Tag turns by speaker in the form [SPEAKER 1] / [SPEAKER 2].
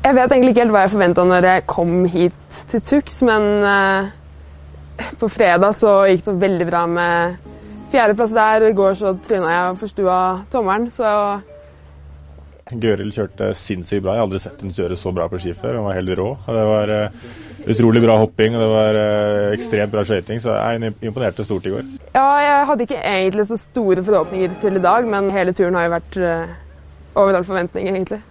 [SPEAKER 1] Jeg vet egentlig ikke helt hva jeg forventa når jeg kom hit til Tux, men eh, på fredag så gikk det veldig bra med fjerdeplass der. I går så tryna jeg og forstua tommelen, så
[SPEAKER 2] Gøril kjørte sinnssykt bra. Jeg har aldri sett henne kjøre så bra på ski før. Hun var helt rå. Og det var eh, utrolig bra hopping og det var eh, ekstremt bra skøyting. Så jeg imponerte stort i går.
[SPEAKER 1] Ja, jeg hadde ikke egentlig så store forhåpninger til i dag, men hele turen har jo vært uh, over all forventning, egentlig.